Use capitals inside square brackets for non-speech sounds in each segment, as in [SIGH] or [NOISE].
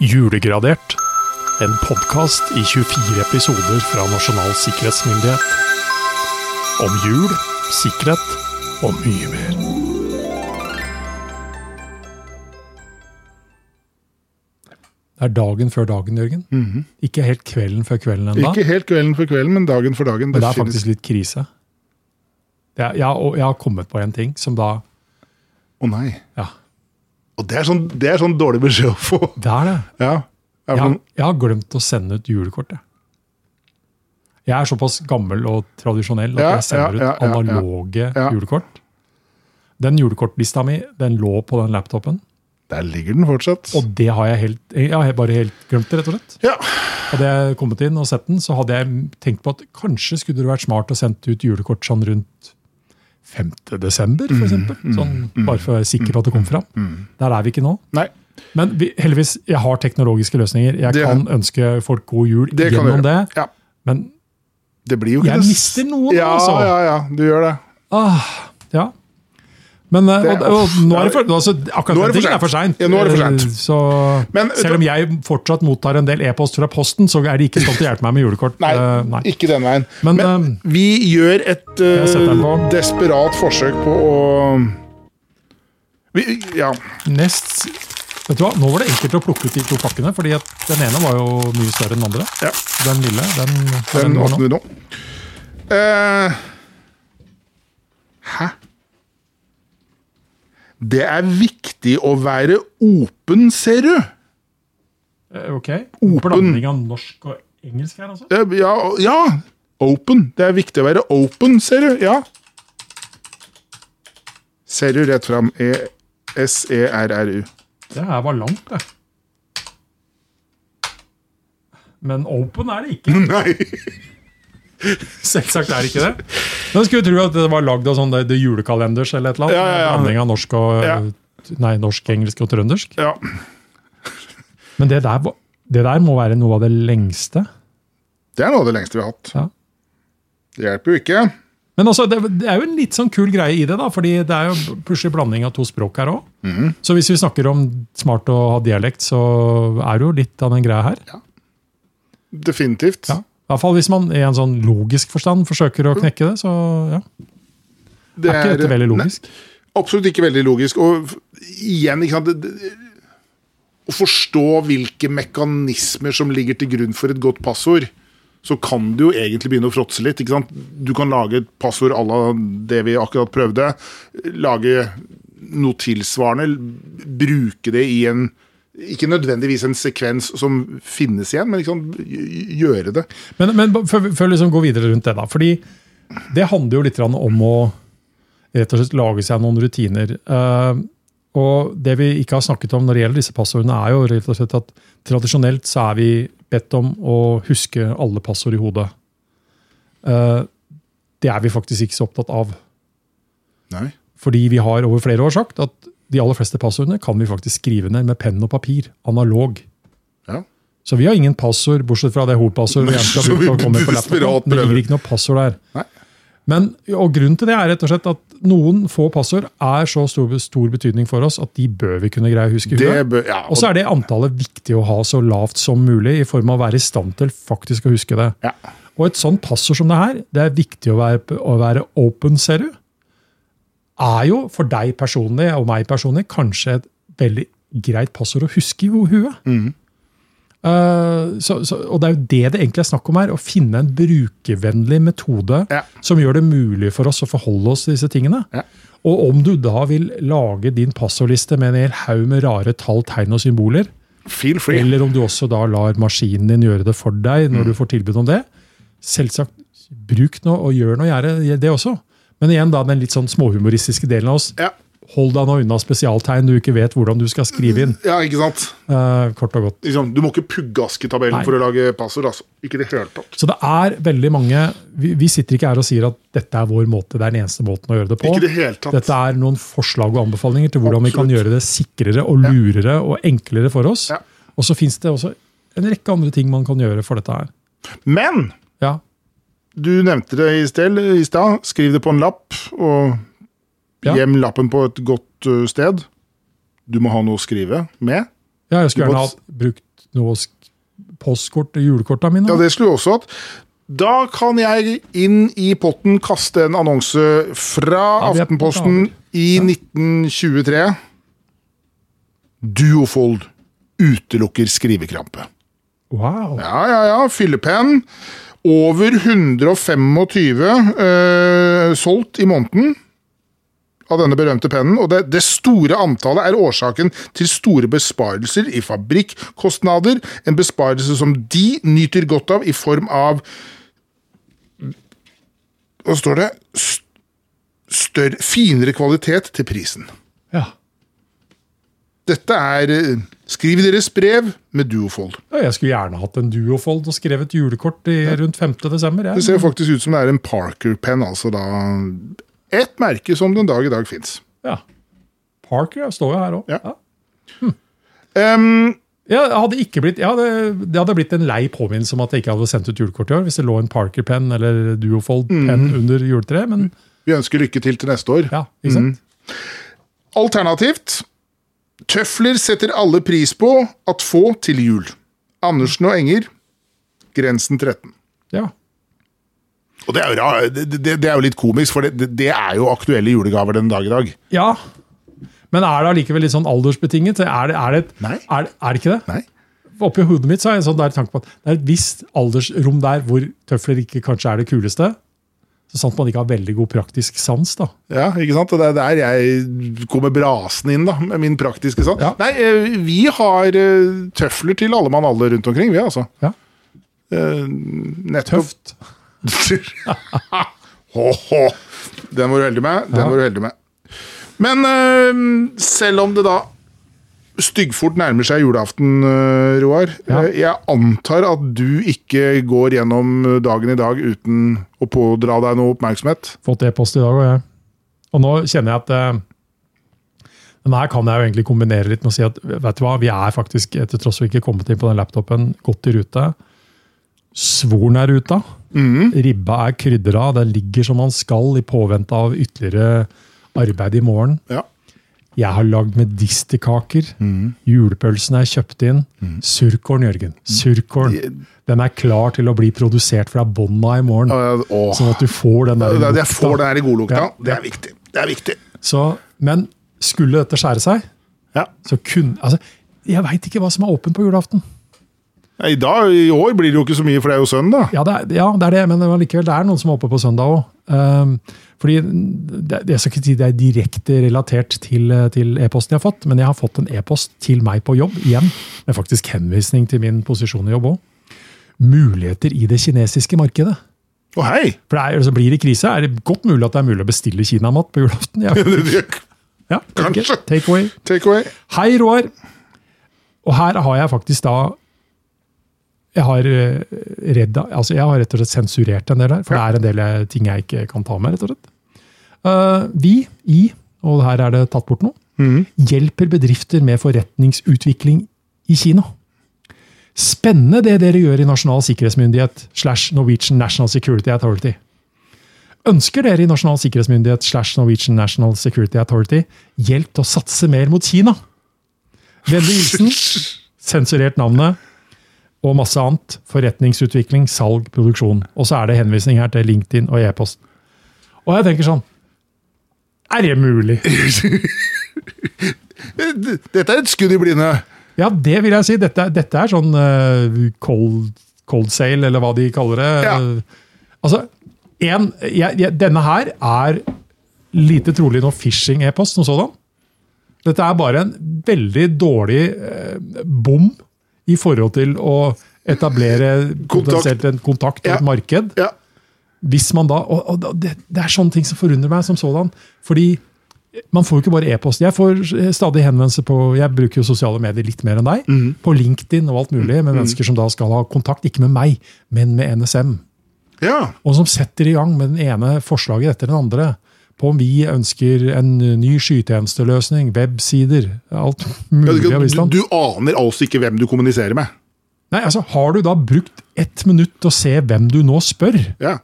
Julegradert. En podkast i 24 episoder fra Nasjonal sikkerhetsmyndighet. Om jul, sikkerhet og mye mer. Det er dagen før dagen, Jørgen. Ikke helt kvelden før kvelden ennå. Ikke helt kvelden før kvelden, men dagen for dagen. Men det er faktisk litt krise. Det er, jeg, jeg har kommet på en ting som da Å nei. Ja, Og det er, sånn, det er sånn dårlig beskjed å få. det er det. Ja. Ja, Jeg, har- jeg har glemt å sende ut julekort. Jeg. jeg er såpass gammel og tradisjonell at Ja, jeg sender ja, ut analoge julekort. Den julekortlista mi den lå på den laptopen, Der ligger den fortsatt. og det har jeg helt, jeg har bare helt glemt det, rett og slett. Ja. Hadde jeg kommet inn og sett den, så hadde jeg tenkt på at kanskje skulle det vært smart å sende ut julekort sånn rundt 5. desember, Mm, for eksempel. Sånn, bare for å være sikker på at det kom fram. Der er vi ikke nå. Nei. Men vi, heldigvis, jeg har teknologiske løsninger. Jeg Det- kan ønske folk god jul Det gjennom det. Ja. Men Det Jeg det mister noen, ja, altså. Ja, ja, du gjør det. ah, ja. Men eh, Det- og, og, nå er det for, altså, akkurat Nå er det for er for seint. Ja, Men, vet selv om jeg fortsatt mottar en del e-post fra Posten, så er de ikke stand til å hjelpe meg med julekort. Nei, uh, nei. ikke den veien. Men, Men, uh, vi gjør et eh, på. desperat forsøk på å vi, Ja. Nest Vet du hva, Nå var det enkelt å plukke ut de to pakkene, fordi at den ene var jo mye større enn den andre. ja. Den lille, den, Den den åpner vi nå. Eh, hæ? Det er viktig å være open, ser du. Eh, Ok. Open. Blanding av norsk og engelsk her, altså? Eh, Ja, ja. Open. Det er viktig å være open, ser du. Ja. Ser du rett fram. E S-E-R-R-U. Det her var langt, det. Men open er det ikke. [LAUGHS] Nei. [LAUGHS] Selvsagt er det ikke det. Men skulle tro at det var lagd av sånn det julekalenders eller et eller annet. Ja, ja, ja. Blanding av norsk og Ja. Nei, norsk, engelsk og trøndersk. Ja. [LAUGHS] Men det der, det der må være noe av det lengste. Det er noe av det lengste vi har hatt. Ja. Det hjelper jo ikke. Men altså, det, det er jo en litt sånn kul greie i det, da, fordi det er jo plutselig blanding av to språk her òg. Mhm. Så hvis vi snakker om smart å ha dialekt, så er det jo litt av den greia her. Definitivt. Ja. I hvert fall hvis man i en sånn logisk forstand forsøker å knekke det, så ja. Det Er ikke dette veldig logisk? Ne, absolutt ikke veldig logisk. Og igjen, ikke sant det, det, Å forstå hvilke mekanismer som ligger til grunn for et godt passord, så kan du jo egentlig begynne å fråtse litt. ikke sant? Du kan lage et passord à la det vi akkurat prøvde. Lage noe tilsvarende. Bruke det i en ikke nødvendigvis en sekvens som finnes igjen, men liksom gjøre det. Men, men før, vi- liksom går videre rundt det, da. Fordi det handler jo litt om å rett og slett lage seg noen rutiner. Eh, og det vi ikke har snakket om når det gjelder disse passordene, er jo rett og slett at tradisjonelt så er vi bedt om å huske alle passord i hodet. Eh, det er vi faktisk ikke så opptatt av. Nei. Fordi vi har over flere år sagt at de aller fleste passordene kan vi faktisk skrive ned med penn og papir, analog. Ja. Så vi har ingen passord, bortsett fra det hovedpassordet vi gjerne skal bruke vi og kommer på laptopen. Det ligger ikke noe passord der. Nei. Men, og Grunnen til det er rett og slett at noen få passord er så stor, stor betydning for oss at de bør vi kunne greie å huske Det bør, ja, Og så er det antallet viktig å ha så lavt som mulig, i form av å være i stand til faktisk å huske det. ja. Og et sånt passord som det her, det er viktig å være, å være open, ser du. Er jo for deg personlig og meg personlig kanskje et veldig greit passord å huske i huet. Mm. Uh, så, så, og det er jo det det egentlig er snakk om her. Å finne en brukervennlig metode Ja. som gjør det mulig for oss å forholde oss til disse tingene. Ja. Og om du da vil lage din passordliste med en hel haug med rare tall, tegn og symboler, Feel free. eller om du også da lar maskinen din gjøre det for deg Mm. når du får tilbud om det. Selvsagt, bruk noe og gjør noe gjerde, det også. Men igjen da den litt sånn småhumoristiske delen av oss. Ja. Hold deg nå unna spesialtegn du ikke vet hvordan du skal skrive inn. ja, ikke sant? eh, kort og godt. Liksom, du må ikke puggaske tabellen Nei. for å lage passord. Altså. Ikke det hele tatt. Så det er veldig mange vi, vi sitter ikke her og sier at dette er vår måte, det er den eneste måten å gjøre det på. Ikke det hele tatt. Dette er noen forslag og anbefalinger til hvordan vi kan gjøre det sikrere og lurere og enklere for oss. Ja. Og så fins det også en rekke andre ting man kan gjøre for dette her. Men Ja, du nevnte det i sted- stad. Skriv det på en lapp, og Ja. gjem lappen på et godt uh, sted. Du må ha noe å skrive med. Ja, jeg skulle gjerne må- ha brukt noe postkort til julekorta mine. Ja, det skulle du også hatt. Da kan jeg inn i potten kaste en annonse fra Ja, Aftenposten i 1923. Duofold utelukker skrivekrampe. Wow. Ja, ja, ja. Fyllepenn. Over 125 eh, solgt i måneden av denne berømte pennen. Og det, det store antallet er årsaken til store besparelser i fabrikkostnader. En besparelse som de nyter godt av i form av Hva står det? Større, finere kvalitet til prisen. Dette er eh, Skriv deres brev med Duofold. Ja, Jeg skulle gjerne hatt en duofold og skrevet julekort i, rundt 5. desember. Det ser faktisk ut som det er en Parker-penn, altså da Et merke som den dag i dag fins. Ja. Parker står jo her òg. Ja. Ja. Um, jeg hadde ikke blitt, ja, det, hadde blitt en lei påminnelse om at jeg ikke hadde sendt ut julekort i år, hvis det lå en Parker-penn eller Duofold-penn under juletreet. Men vi ønsker lykke til til neste år. ja, ikke sant? Alternativt Tøfler setter alle pris på at få til jul. Andersen og Enger, grensen 13. Ja. Og det er jo, det, det, det er jo litt komisk, for det, det- er jo aktuelle julegaver den dag i dag. ja. Men er det allikevel litt sånn aldersbetinget? Er det, er det. Er, det- er det ikke det? Nei? Oppi hodet mitt så har jeg en sånn der tanke på at det er et visst aldersrom der hvor tøfler ikke kanskje er det kuleste. Så sant man ikke har veldig god praktisk sans, da. Ja, ikke sant? Og det er der jeg kommer brasende inn, da, med min praktiske sans. Ja. Nei, eh, vi har eh, tøfler til alle mann alle rundt omkring, vi, altså. Ja. Eh, Nettopp. Tøft. [LAUGHS] Hå, hå. Den var du heldig med. Den Ja. var du heldig med. Men selv om det da styggfort nærmer seg julaften, eh, Roar. Ja. eh, Jeg antar at du ikke går gjennom dagen i dag uten å pådra deg noe oppmerksomhet. Fått e-post i dag òg, jeg. Og nå kjenner jeg at Men den her kan jeg jo egentlig kombinere litt med å si at vet du hva, vi er faktisk, til tross for ikke kommet inn på den laptopen, godt i rute. Svoren er ruta. Ribba er krydra. Den ligger som man skal i påvente av ytterligere arbeid i morgen. Ja. Jeg har lagd medisterkaker. julepølsene er kjøpt inn. Surkålen, Jørgen. Surkålen. Den er klar til å bli produsert fra bånda i morgen. Uh. Sånn at du får den der Jeg lukta. får den her i godlukta. Ja. Det er viktig. Det er viktig. Så, men skulle dette skjære seg, Ja. så kunne altså, Jeg veit ikke hva som er åpent på julaften. I, dag, I år blir det jo ikke så mye, for det er jo søndag. Ja, det er, ja, det er det, men likevel, det er noen som er oppe på søndag òg. fordi det, Jeg skal ikke si det er direkte relatert til, til e-posten jeg har fått, men jeg har fått en e-post til meg på jobb igjen, med faktisk henvisning til min posisjon i jobb òg. Muligheter i det kinesiske markedet. Å, hei! For det er, så Blir det krise, er det godt mulig at det er mulig å bestille kinamat på julaften. [LAUGHS] Ja, ja, Kanskje. Take away. Take away. Hei, Roar! Og her har jeg faktisk da Jeg har eh, redda, altså jeg har rett og slett sensurert en del her, for det er en del eh, ting jeg ikke kan ta med. rett og slett. Eh, vi i, og her er det tatt bort noe, hjelper bedrifter med forretningsutvikling i Kina. Spennende det dere gjør i Nasjonal sikkerhetsmyndighet slash Norwegian National Security Authority. Ønsker dere i Nasjonal sikkerhetsmyndighet slash Norwegian National Security Authority hjelp til å satse mer mot Kina? Vennlig hilsen, [LAUGHS] sensurert navnet og masse annet. Forretningsutvikling, salg, produksjon. Og så er det henvisning her til LinkedIn og e-post. Og jeg tenker sånn Er det mulig? [LAUGHS] Dette er et skudd i blinde. Ja, det vil jeg si. Dette, dette er sånn uh, cold, cold sale, eller hva de kaller det. Ja. Altså, en, jeg, jeg, denne her er lite trolig noe phishing-e-post som sådan. Dette er bare en veldig dårlig eh, bom i forhold til å etablere kontakt. en kontakt og Ja. et marked. Ja. Hvis man da, og, og det, det er sånne ting som forundrer meg som sådan. Fordi man får jo ikke bare e-post. Jeg får stadig henvendelser på Jeg bruker jo sosiale medier litt mer enn deg. På LinkedIn og alt mulig, med mennesker som da skal ha kontakt, ikke med meg, men med NSM. ja. Og som setter i gang med den ene forslaget etter den andre. På om vi ønsker en ny skytjenesteløsning, websider, alt mulig du, av du, Island. du aner altså ikke hvem du kommuniserer med. Nei, altså, Har du da brukt ett minutt til å se hvem du nå spør? Ja.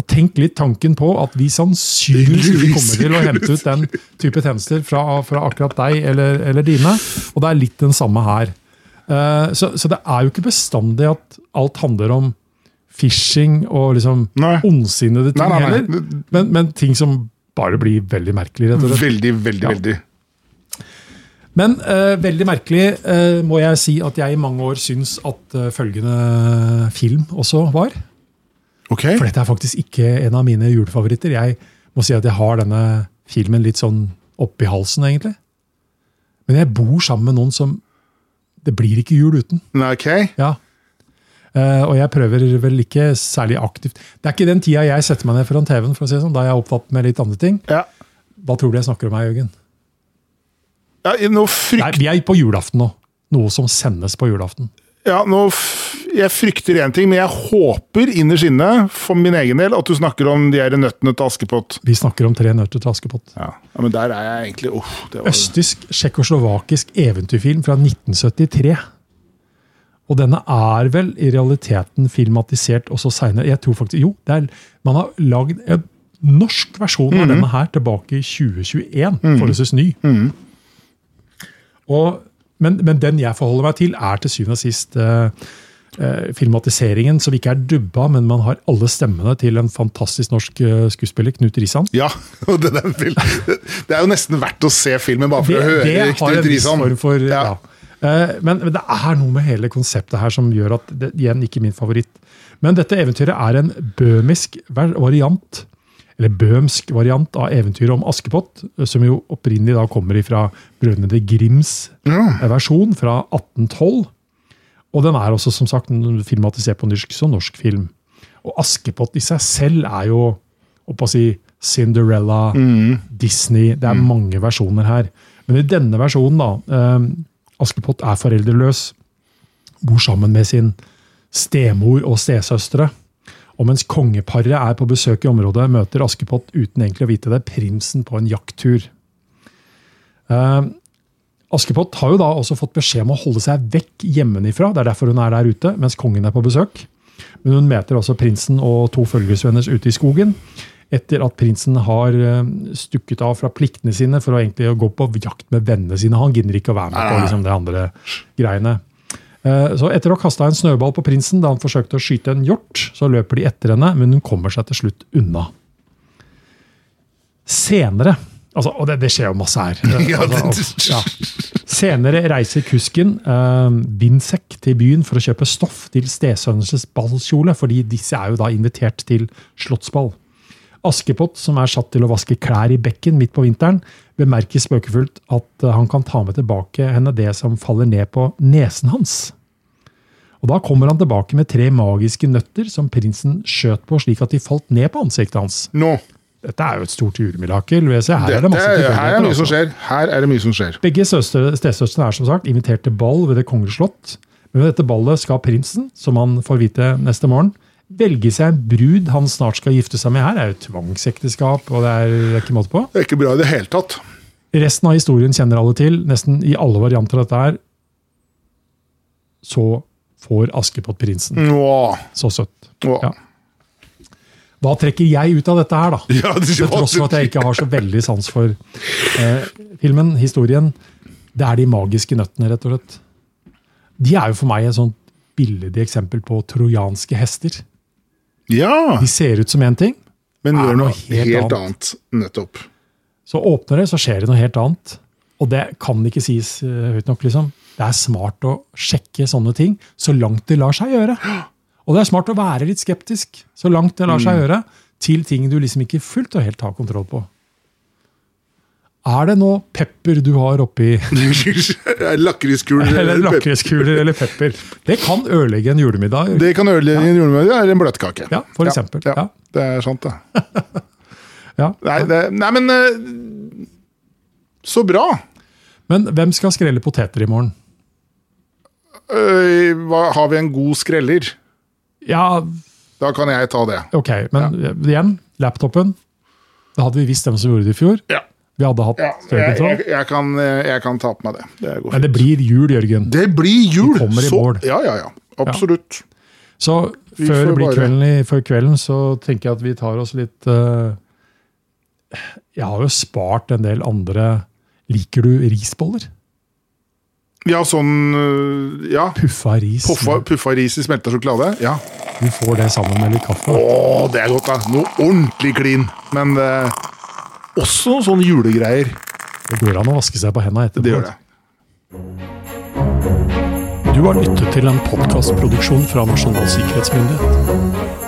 Og tenk litt tanken på at vi sannsynligvis ikke kommer til å hente ut den type tjenester fra, fra akkurat deg eller, eller dine. Og det er litt den samme her. Uh, så, så det er jo ikke bestandig at alt handler om phishing og liksom Nei. ondsinnede ting Nei, nei, heller. Men, men ting som bare blir veldig merkelig, rett og slett. Veldig, veldig, Ja. veldig. Men uh, veldig merkelig uh, må jeg si at jeg i mange år syns at uh, følgende film også var. Okay. For dette er faktisk ikke en av mine julefavoritter. Jeg må si at jeg har denne filmen litt sånn oppi halsen, egentlig. Men jeg bor sammen med noen som Det blir ikke jul uten. Nei, ok. Ja. Eh, og jeg prøver vel ikke særlig aktivt. Det er ikke den tida jeg setter meg ned foran TV-en, for å si det sånn, da er jeg opptatt med litt andre ting. Ja. Hva tror du jeg snakker om her, Jørgen? Ja, Nei, vi er på julaften nå. Noe som sendes på julaften. ja, Jeg frykter én ting, men jeg håper innerst inne for min egen del at du snakker om de her nøttene til Askepott. Vi snakker om Tre nøtter til Askepott. Ja. ja, Men der er jeg egentlig var, Østtysk, tsjekkoslovakisk eventyrfilm fra 1973. Og denne er vel i realiteten filmatisert også seinere. Jeg tror faktisk, jo, det er, Man har lagd en norsk versjon av denne her tilbake i 2021. Forholdsvis ny. Og, men, men den jeg forholder meg til, er til syvende og sist eh, eh, filmatiseringen, som ikke er dubba, men man har alle stemmene til en fantastisk norsk eh, skuespiller, Knut Risan. Ja, [LAUGHS] og det, det er jo nesten verdt å se filmen bare for å høre Knut Risan. for ja. Ja. Eh, Men, men det er noe med hele konseptet her som gjør at det igjen ikke er min favoritt. Men dette eventyret er en bømisk variant, eller bømsk variant av eventyret om Askepott, som jo opprinnelig da kommer fra Brødrene Grims ja. versjon fra 1812. Og den er også som sagt filmatisert på norsk som norsk film. Og Askepott i seg selv er jo å si, Cinderella, Disney Det er mange versjoner her. Men i denne versjonen, da eh, Askepott er foreldreløs, bor sammen med sin stemor og stesøstre. Og mens kongeparet er på besøk i området, møter Askepott uten egentlig å vite det, prinsen på en jakttur. Eh, Askepott har jo da også fått beskjed om å holde seg vekk hjemmefra. Det er derfor hun er der ute, mens kongen er på besøk. Men hun møter også prinsen og to følgesvenner ute i skogen. Etter at prinsen har eh, stukket av fra pliktene sine for å egentlig gå på jakt med vennene sine. Han gidder ikke å være med på liksom, det andre greiene. Eh, Så Etter å ha kasta en snøball på prinsen da han forsøkte å skyte en hjort, så løper de etter henne, men hun kommer seg til slutt unna. Senere altså, Og det, det skjer jo masse her. [LAUGHS] Altså, det- ja. Senere reiser kusken eh, Binsek til byen for å kjøpe stoff til stesønnenes ballkjole, fordi disse er jo da invitert til slottsball. Askepott, som er satt til å vaske klær i bekken midt på vinteren, bemerker spøkefullt at eh, han kan ta med tilbake henne det som faller ned på nesen hans. Og Da kommer han tilbake med tre magiske nøtter som prinsen skjøt på slik at de falt ned på ansiktet hans. Nå. Dette er jo et stort julemirakel. Her er det masse er- her er mye som altså. skjer. Her er det mye som skjer. Begge søstre- stesøstrene er som sagt invitert til ball ved Det kongelige slott. Men ved dette ballet skal prinsen, som han får vite neste morgen, velge seg en brud han snart skal gifte seg med. Her er jo tvangsekteskap, og det er ikke måte på. Det er ikke bra i det hele tatt. Resten av historien kjenner alle til. Nesten i alle varianter av dette her. Så får Askepott prinsen. Så søtt. Nå. Ja. Hva trekker jeg ut av dette her, da? [LAUGHS] Ja, det- Til tross for at jeg ikke har så veldig sans for eh, filmen, historien. Det er de magiske nøttene, rett og slett. De er jo for meg et sånt billedlig eksempel på trojanske hester. Ja, De ser ut som én ting, men gjør noe noe helt helt, annet. annet. Nettopp. så åpner det, så skjer det noe helt annet. Og det kan ikke sies eh, høyt nok, liksom. Det er smart å sjekke sånne ting så langt det lar seg gjøre. Og det er smart å være litt skeptisk så langt det lar seg Mm. gjøre til ting du liksom ikke fullt og helt har kontroll på. Er det noe pepper du har oppi [LAUGHS] Lakriskuler [LAUGHS] Eller eller lakriskuler eller pepper? Det kan ødelegge en julemiddag. Det kan ødelegge en julemiddag eller en bløtkake. Ja, for eksempel. Ja, Ja. Det er sant, det. [LAUGHS] Ja. Nei, det, nei men eh, Så bra. Men hvem skal skrelle poteter i morgen? Hva, har vi en god skreller? Ja, Da kan jeg ta det. ok. Men igjen, laptopen. Da hadde vi visst hvem som gjorde det i fjor. Ja. Vi hadde hatt Ja, jeg, jeg, jeg, kan, eh, jeg kan ta på meg det. Det Men det blir jul, Jørgen. Det blir jul! Vi kommer i så, mål. Ja, ja, ja. Absolutt. Så før det blir kvelden, i- før kvelden, så tenker jeg at vi tar oss litt uh, Jeg har jo spart en del andre Liker du risboller? Ja, sånn øh, Ja. Puffa ris. Puffa, puffa ris i smelta sjokolade. Ja. Du får det sammen med litt kaffe. Å, det er godt, da. Noe ordentlig klin. Men eh, også noen sånne julegreier. Det går an å vaske seg på hendene etterpå. Det gjør det. Du har lyttet til en podkastproduksjon fra Nasjonal sikkerhetsmyndighet.